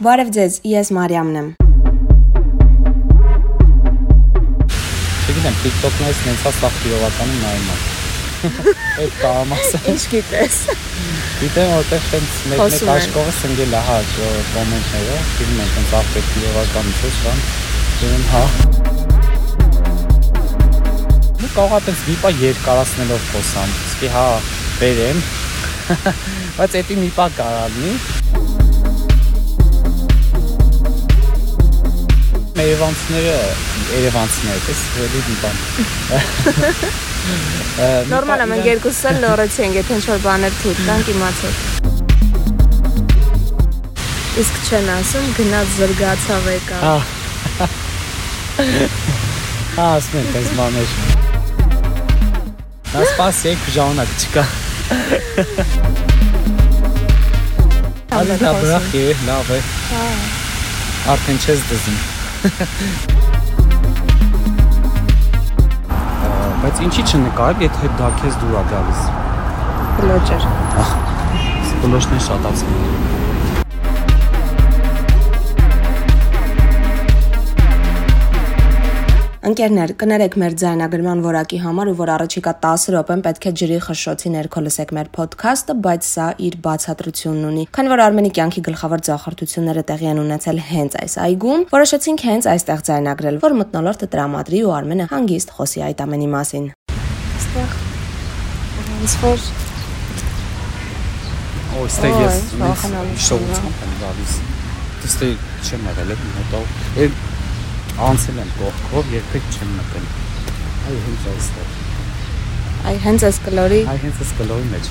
Բարև ձեզ, ես Մարիամն եմ։ Չգիտեմ, TikTok-ներից նենց է սաղ իրովականում նայում եմ։ Այդ կարամ ասեմ։ Ինչ գիտես։ Գիտեմ, որտեղ տենց մեկ-մեկ աշկովը սնգել է, հա, կոմենտները, ֆիլմ են տենց աղբեկ իրովականում չէ, շան։ Դեմ հա։ Ու կարող է տենց մի պա երկարացնելով խոսամ։ Իսկի հա, բերեմ։ Բայց էդի մի պա կարալնի։ Երևանցիները, երևանցիները, էս հելի մի բան։ Նորմալ է, մենք երկուսս էլ լորեցի ենք, եթե ինչ-որ բաներ թույլ տանք իմացեք։ Իսկ չեն ասում գնաց զրգացավ եկա։ Հա։ Հա, ասում են տես բաներ։ Նա սպասեք ժամանակ չկա։ Ալի դա բրախ է, լավ է։ Հա։ Արդեն չես դզում։ Բայց ինչի չնկարել, եթե դա քեզ դուր է գալիս։ Բլոճեր։ Բլոշներ շատացնում։ Ընկերներ, կներեք մեր ձայնագրման որակի համար ու որ առաջիկա 10 րոպեն պետք է ջրի խշշոցի ներքո լսեք մեր ոդքասթը, բայց սա իր բացատրությունն ունի։ Քանի որ Արմենի կյանքի գլխավոր ձախարդությունները տեղի են ունեցել հենց այս այգում, որոշեցինք հենց այստեղ ձայնագրել, որ մտնոլորտը տրամադրի ու Արմենը հանգիստ խոսի այդ ամենի մասին։ Այստեղ ոնց որ Օ, ստե Օ, ես վախենալու շոուցում եմ գալիս։ Դստե չեմ եղել եմ մոտով։ Էլ անցել եմ կողքով, երբեք չեմ մտել։ Այ հենց այստեղ։ այ հենց այս կլորի Այ հենց այս կլորի մեջ։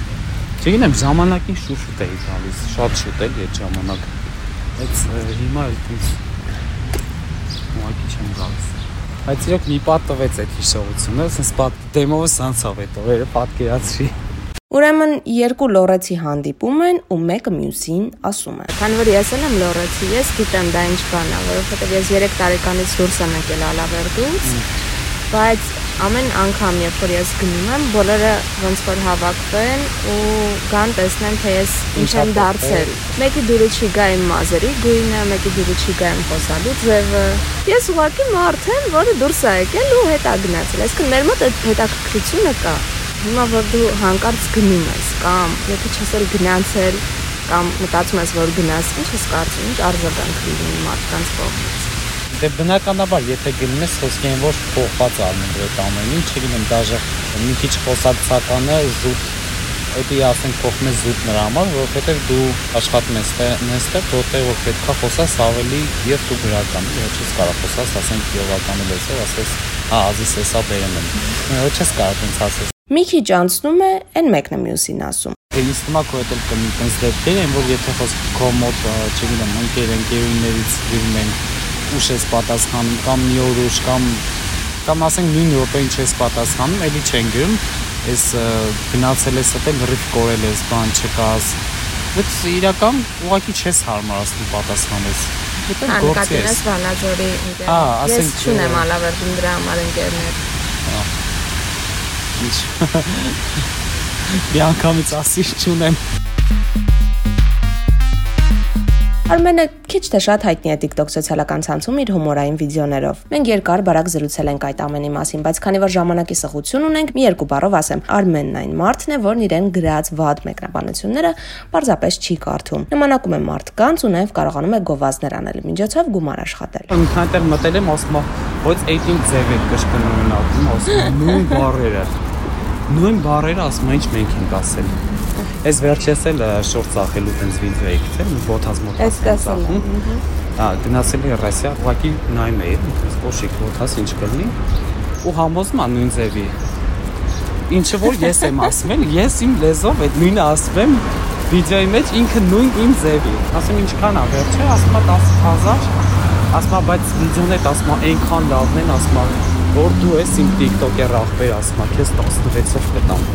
Չգիտեմ, ժամանակին շուշուտ էի գալիս, շատ շուտ էի այդ ժամանակ։ Բայց հիմա էլ ինձ ուղղակի չեմ գալիս։ Բայց իրոք մի պատ տվեց այդ հիշողությունը, ասես պատ դեմովս անցավ այդ օրերը պատկերացրի։ Ուրեմն երկու լորեցի հանդիպում են ու մեկը մյուսին ասում է. Քանի որ ես եմ լորեցի, ես գիտեմ դա ինչ բան է, որովհետև ես 3 տարեկանից դուրս եմ եկել Ալավերդուց, բայց ամեն անգամ, երբ որ ես գնում եմ, բոլորը ոնց որ հավաքվեն ու գան տեսնեն, թե ես ինչ եմ դարձել։ Մեկի դուրը չի գա իմ մազերի գույնը, մեկի դուրը չի գա իմ խոսալու ձևը։ Ես ուղղակի մարդ եմ, որը դուրս է եկել ու հետ է գնացել։ Այսինքն մեր մոտ այդ հետաքրքրությունը կա։ Հիմա որ դու հանկարծ գնում ես կամ եթե չես էլ գնացել կամ մտածում ես որ գնաս, ինչ ես կարծում, ինչ արձագանք լինի մարդկանց կողմից։ Դե բնականաբար, եթե գնում ես խոսքի են ոչ փոխված առնում այդ ամեն ինչ, չգիտեմ, դաժե մի քիչ խոսակցականը զուտ Էդի ասենք փոխում ես զուտ նրա համար, որովհետև դու աշխատում ես նստեղ, որտեղ որ պետքա խոսաս ավելի եւ դու գրական, ոչ չես կարող խոսաս, ասենք գյուղականի լեզվով, ասես, հա, ազիս էսա բերեմ եմ։ Ոչ չես կարող ինձ ասես։ Մի քիչ անցնում է, այն մեկն է մյուսին ասում։ Դե ինձ թվում է քո հետ էլ կմի տես դեպքեր են, որ եթե խոսք քո մոտ, չգիտեմ, ընկեր ընկերուներից գրում են ուշ ես պատասխանում կամ մի օր ուշ կամ կամ ասենք նույն րոպեին չես պատասխանում, էլի չեն գրում, ա, գնացել ես այդել ռիվ կորել ես, բան չկաս։ Բայց իրական ուղղակի չես հարմարացնում պատասխանես։ Դե գործի նկատի ես։ ես Վանաձորի Հա, Ես ասենք, չունեմ Ալավերդում դրա համար ընկերներ։ Ինչ։ Մի անգամից ասիր չունեմ։ Արմենը քիչ թե շատ հայտնի է TikTok սոցիալական ցանցում իր հումորային վիդեոներով։ Մենք երկար բարակ զրուցել ենք այդ ամենի մասին, բայց քանի որ ժամանակի սղություն ունենք, մի երկու բառով ասեմ, Արմենն այն մարդն է, որն իրեն գրած վատ մեկնաբանությունները պարզապես չի կարդում։ Նմանակում է մարդկանց ու նաև կարողանում է գովազդներ անել, միջոցով գումար աշխատել։ Ինքնատեր մտել եմ ասում, ոչ այդ իմ ձև է կշկնում ակում, ասում նույն բառերը։ Նույն բառերը ասում ինչ մենք ենք ասել։ Այս վերջերս էլ շորտ ծախելու տենց վիդեո եք ցել, ոթած մոտ։ եմ, Հա, գնացել եմ Ռասիա, ուղղակի նայում էի, սպոշիկ ոթած ինչ կլինի։ Ու համոզում եմ նույն ձևի։ Ինչը որ ես եմ ասում, էլ, ես իմ լեզով այդ նույնը ասում եմ վիդեոյի մեջ ինքը նույն իմ ձևի։ Ասում ինչքան է վերջը, ասում է 10000 ասում է բայց վիդեոն այդ ասում է այնքան լավն են ասում է որ դու ես իմ TikTok-ը ռախբեր ասում քեզ 16-ով կտամ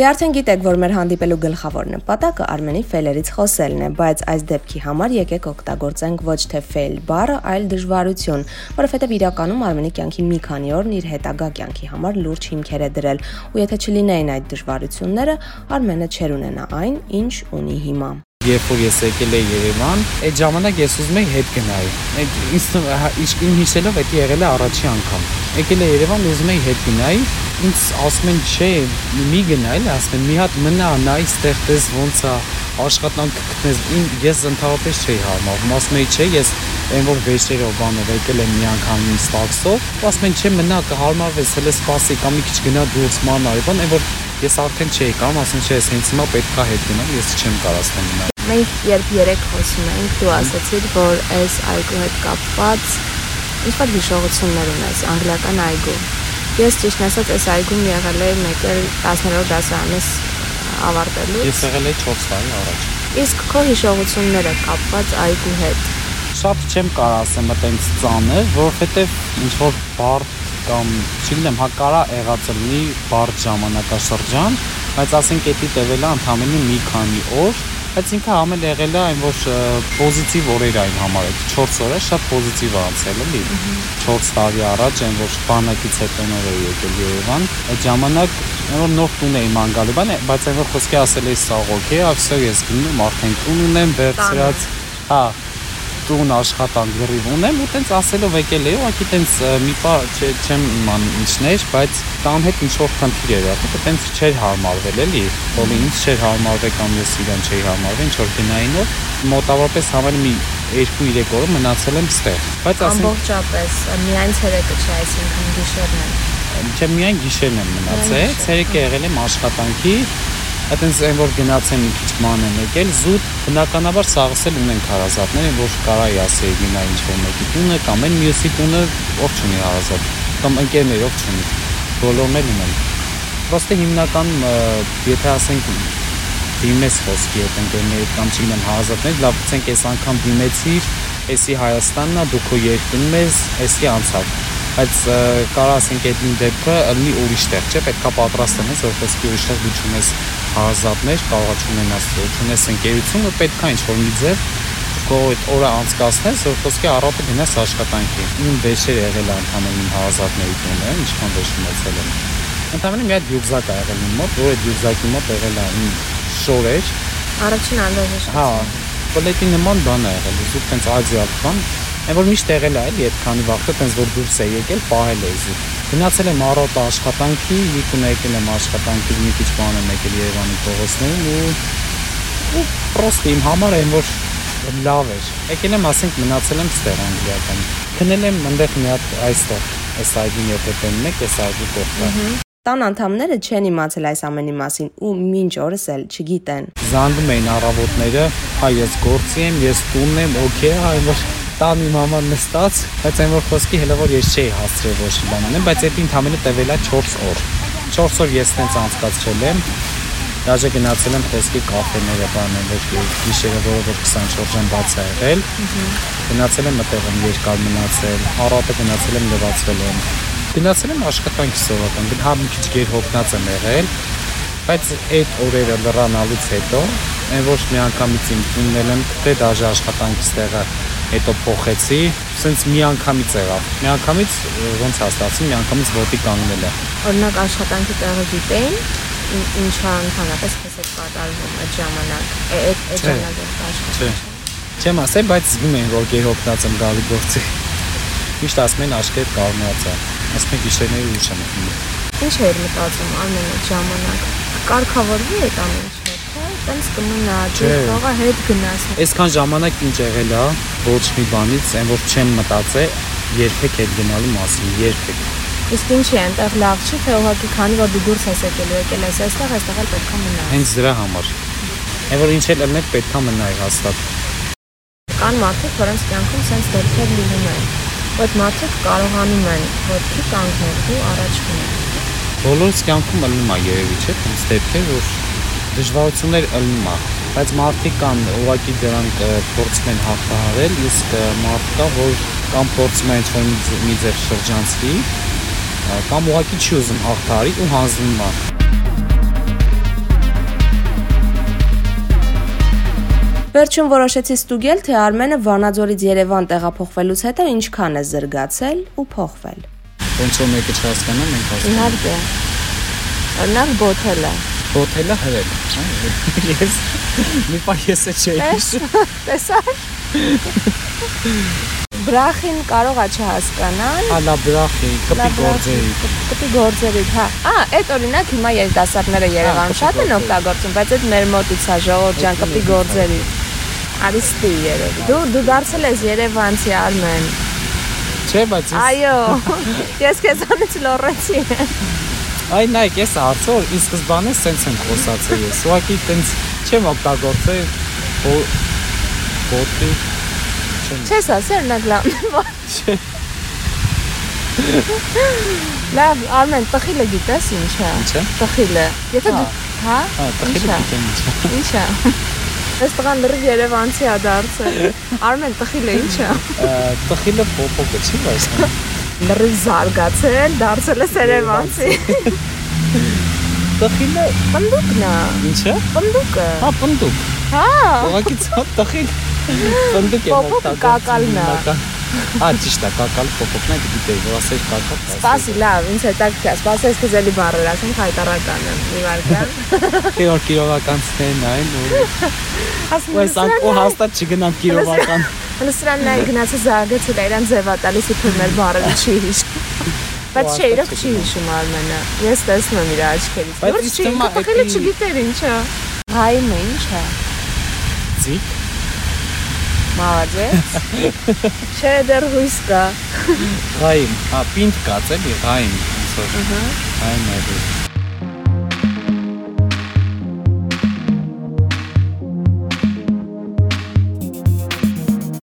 Դե արդեն գիտեք, որ մեր հանդիպելու գլխավոր նպատակը Արմենի ֆեյլերից խոսելն է, բայց այս դեպքի համար եկեք օգտագործենք ոչ թե ֆեյլ բառը, այլ դժվարություն, որովհետև իրականում Արմենի կյանքի մի քանի օրն իր հետագա կյանքի համար լուրջ հիմքեր է դրել, ու եթե չլինեին այդ դժվարությունները, Արմենը չեր ունենա այն, ինչ ունի հիմա երբ որ ես եկել եի Երևան, այդ ժամանակ ես ուզում էի հետ գնալ։ Այդ ինձ իմ հիշելով դա եղել է առաջի անգամ։ Եկել եի Երևան, ուզում էի հետ գնալ, ինձ ասում են, չէ, մի գնալ, ասում են, մի հատ մնա, նայ, ստեղ տես ոնց է աշխատանք գտնես։ Ես ընդհանրապես չէի հարմարվում, ասում էի, չէ, ես այն որ վեճերով բանով եկել եմ մի անգամ ինձ տաքսով, ասում են, չէ, մնա, կհարմարվես, հələ սպասի, կամ մի քիչ գնա դուրս մանա, բան, այն որ ես արդեն չէի կամ ասում չէ, ես հենց հիմա պետքա հետ գնամ, ես չեմ կարասնա մնալ մենք երբ երեք խոսում էինք, դու ասացիր, որ այս այգու հետ կապված ինչ-որ հիշողություններ ունես անգլիական այգու։ Ես ճիշտ ասած այս այգում եղել եմ եկել 10-րդ դասարանից ավարտելուց։ Ես եղել եմ 4 տարի առաջ։ Իսկ քո հիշողությունները կապված այգու հետ։ Շատ չեմ կարող ասեմ այտենց ծանր, որովհետև ինչ որ բարդ կամ չգիտեմ, հա կարա եղած լինի բարդ ժամանակաշրջան, բայց ասենք էդի տևել է ընդամենը մի քանի օր բայց ինքը համել եղել է այն որ պոզիտիվ օրեր այն համար է 4 օրը շատ պոզիտիվ անցել էլի 4 տարի առաջ այն որ բանակից հետո նոր է եկել Երևան այդ ժամանակ որ նոր տուն էի ման գալու բան բայց այն որ խոսքի ասել էի սա օքեյ ասա ես գնում արդեն տուն ունեմ վերցրած հա տուն աշխատանք գրիվ ունեմ ու տենց ասելով եկել էի ուղղակի տենց մի պա չեմ իմանում ինչներ բայց տան հետ ինչ որ խնդիր էր եղել տենց չէր հարմարվել էլի բոլի ինձ չէր հարմարվել կամ ես իրան չէի հարմարվել ինչ որ գնայինով մոտավորապես համարը մի 2-3 օր մնացել եմ ստեղ բայց ասենք ամբողջապես միայն ցերեկը չէ այսինքն գիշերն է չէ միայն գիշերն եմ մնացել ցերեկը եղել եմ աշխատանքի այտենց այն որ գնացեմ մի քիչ ման եմ եկել զուտ բնականաբար սաղս էլ ունենք հարազատներ որ կարայի ասեի գնա ինչ որ մեկի տունը կամ այն մյուսի տունը ով չունի հարազատ կամ ընկերներ ով չունի բոլորն էլ ունեն Պրոստը հիմնական եթե ասենք դիմես խոսքի հետ ընկերներ կամ չգիտեմ հարազատներ լավ ցենք այս անգամ դիմեցիր էսի Հայաստանն է դու քո երկրում ես էսի անցավ բայց կարա ասենք այդ դեպքը լինի ուրիշ տեղ, չէ՞, պետքա պատրաստ լինես, որպես ուրիշ տեղ դու չունես հարազատներ, կարող է ունենաս, ունես ընկերություն, ու պետքա ինչ-որ մի ձև քո այդ օրը անցկացնես, որ խոսքի առավոտը գնաս աշխատանքի։ Իմ վեճեր եղել է ընդհանրապես իմ հարազատների տունը, ինչքան վեճ ունեցել եմ։ Ընդհանրապես մի հատ յուզակ ա եղել իմ մոտ, որ այդ յուզակի մոտ եղել է իմ շորեր։ Առաջին անդրաժեշտ։ Հա, պլետի նման բան ա եղել, ու տենց ազիատ բան, Այն որ միշտ եղել է, էլի այդքանի վաղը տենց որ դուրս է եկել, պահել է զի։ Գնացել եմ առոտ աշխատանքի, լիքուն եկել եմ աշխատանքի, մի քիչ բան եմ եկել Երևանի փողոցներում ու ու պրոստը իմ համար այն որ լավ էր։ Եկել եմ, ասենք, մնացել եմ ստեղ անգլիական։ Քնել եմ այնտեղ մի հատ այստեղ, այս այգին եթե տենն եք, այս այգի կողքը։ Տան անդամները չեն իմացել այս ամենի մասին ու մինչ օրս էլ չգիտեն։ Զանգում էին առավոտները, հա ես գործի եմ, ես տունն եմ, օքեյ, հա որ տան իմ համար նստած, բայց այն որ խոսքի հələ որ ես չէի հասցրել ոչ մի բան անեմ, բայց այդ ընդամենը տևել է 4 օր։ 4 օր ես տենց անցկացրել եմ։ Դաժե գնացել եմ խոսքի կաֆեները բանել, ոչ գիշերը որովհետեւ 24 ժամ բաց է եղել։ Գնացել եմ մտեղ եմ երկար մնացել, առավոտը գնացել եմ լվացվել եմ։ Գնացել եմ աշխատանքի սովորական, հա մի քիչ գեր հոգնած եմ եղել, բայց այդ օրերը լրանալուց հետո այն ոչ մի անգամից իմ տուննել եմ թե դաժե աշխատանքից տեղը հետո փոխեցի, սենց մի անգամից եղավ։ Մի անգամից ոնց հաստացի, մի անգամից ոտի կանգնել է։ Օրինակ աշխատանքի տեղը գիտեին, ինչա ընդհանրապես քեզ հետ կատարվում այդ ժամանակ, այդ այդ ժամանակ աշխատանքը։ Չեմ ասել, բայց զգում եմ, որ գերօգնած եմ գալի գործի։ Միշտ ասում են աշկետ կարմրացա։ Ասում են գիշերները ուշ եմ խմում։ Ինչ էր մտածում ամեն այդ ժամանակ։ Կարգավորվի այդ ամեն ինչ տենց կմնա, դու թողա հետ գնաս։ Այսքան ժամանակ ինչ եղել է, ոչ մի բանից, այն որ չեմ մտածել երբեք հետ գնալու մասին, երբեք։ Իսկ ինչի է, այնտեղ լավ չի, թե ուղղակի քանի որ դու դուրս ես եկել ու եկել ես այստեղ, այստեղ էլ պետքա մնաս։ Հենց դրա համար։ Այն որ ինչ էլ ելնել պետքա մնայի հաստատ։ Կան մարդիկ, որոնց կյանքում sense դեպքեր լինում են։ Այդ մարդիկ կարողանում են ոդքի կանգնել ու առաջ գնալ։ Բոլորս կյանքում ելնում է երևի, չէ՞, այնպես դեպքեր, որ դժվարություններ ըլնում է, բայց մարդիկ կան ուղակի դրանք փորձում են հաղթահարել, իսկ մարդ կա, որ կամ փորձում է ինչ-որ մի ձև շրջանցվի, կամ ուղակի չի ուզում հաղթահարի ու հանձնում է։ Վերջում որոշեցի ստուգել, թե Արմենը Վանաձորից Երևան տեղափոխվելուց հետո ինչքան է զրկացել ու փոխվել։ Ոնց որ մեկը չհասկանա, մենք հասկանանք։ Իհարկե։ Օրինակ, գոթելը։ Հոթելը հրել։ Ես մի պահ ես է չէի։ Տես, տեսար։ Բրախին կարող է չհասկանալ։ Ալա բրախի, կպի գործերի։ Կպի գործերի, հա։ Ա, այդ օրինակ հիմա երիտասարդները Երևանում շատ են օգտագործում, բայց այդ մեր մոտից է ժողովուրդ ջան կպի գործերի։ Արիստի երևի։ Դու դու դարձել ես Երևանցի Արմեն։ Չէ, բայց Այո։ Ես քեզանից լոռեցի։ Այ նայեք, ես արդյոք ի սկզբանե սենց եմ խոսացել ես։ Ուղղակի տենց չեմ օգտագործել բո- բոտի Չես ասել նա լավ։ չէ։ Լավ, Արմեն, տխիլը գիտես ինչ է։ Ինչ է։ Տխիլը։ Եթե դու, հա? Հա, տխիլը գիտեմ ինչ է։ Ինչ է։ Այս տղան լրիվ Երևանցի է դարձել։ Արմեն, տխիլը ինչ է։ Տխիլը փոփոկը չի բայց։ Լրիվ զարգացել, դարձել է Երևանցի։ Տխիլը Պնդուկն է։ ինչ է։ Պնդուկը։ Հա, պնդուկ։ Հա։ Ուղղակի ցա տխիլ։ Պնդուկ է Փոփոկը կակալն է։ Հա, ճիշտ է, կակալ փոփոկն է, գիտեի, որ ասել կակալ։ Սպասի, լավ, ինձ հետաքրքիր Սպասես քեզելի բառեր ասեմ հայտարարական եմ։ Մի վարքան։ Քեոր կիրովականցներն այն ու Ասում այս անկո հաստատ չգնամ կիրովական։ Լսրան նայ գնացը զարգացել է, իրան ձևա տալիս իբր մեր բառերը չի հիշ։ Բայց չէ, իրոք չի հիշում Արմենը։ Ես տեսնում եմ իր աչքերից։ Բայց չի, թվում էդի- չգիտեր ինչ է։ Հայմը ինչ է։ Ձիկ։ Մալադես։ Չէ, դեռ հույս կա։ Ռայմ, հա, պինդ կաց էլի, ռայմ, ոնց որ։ Ռայմ է։ դու։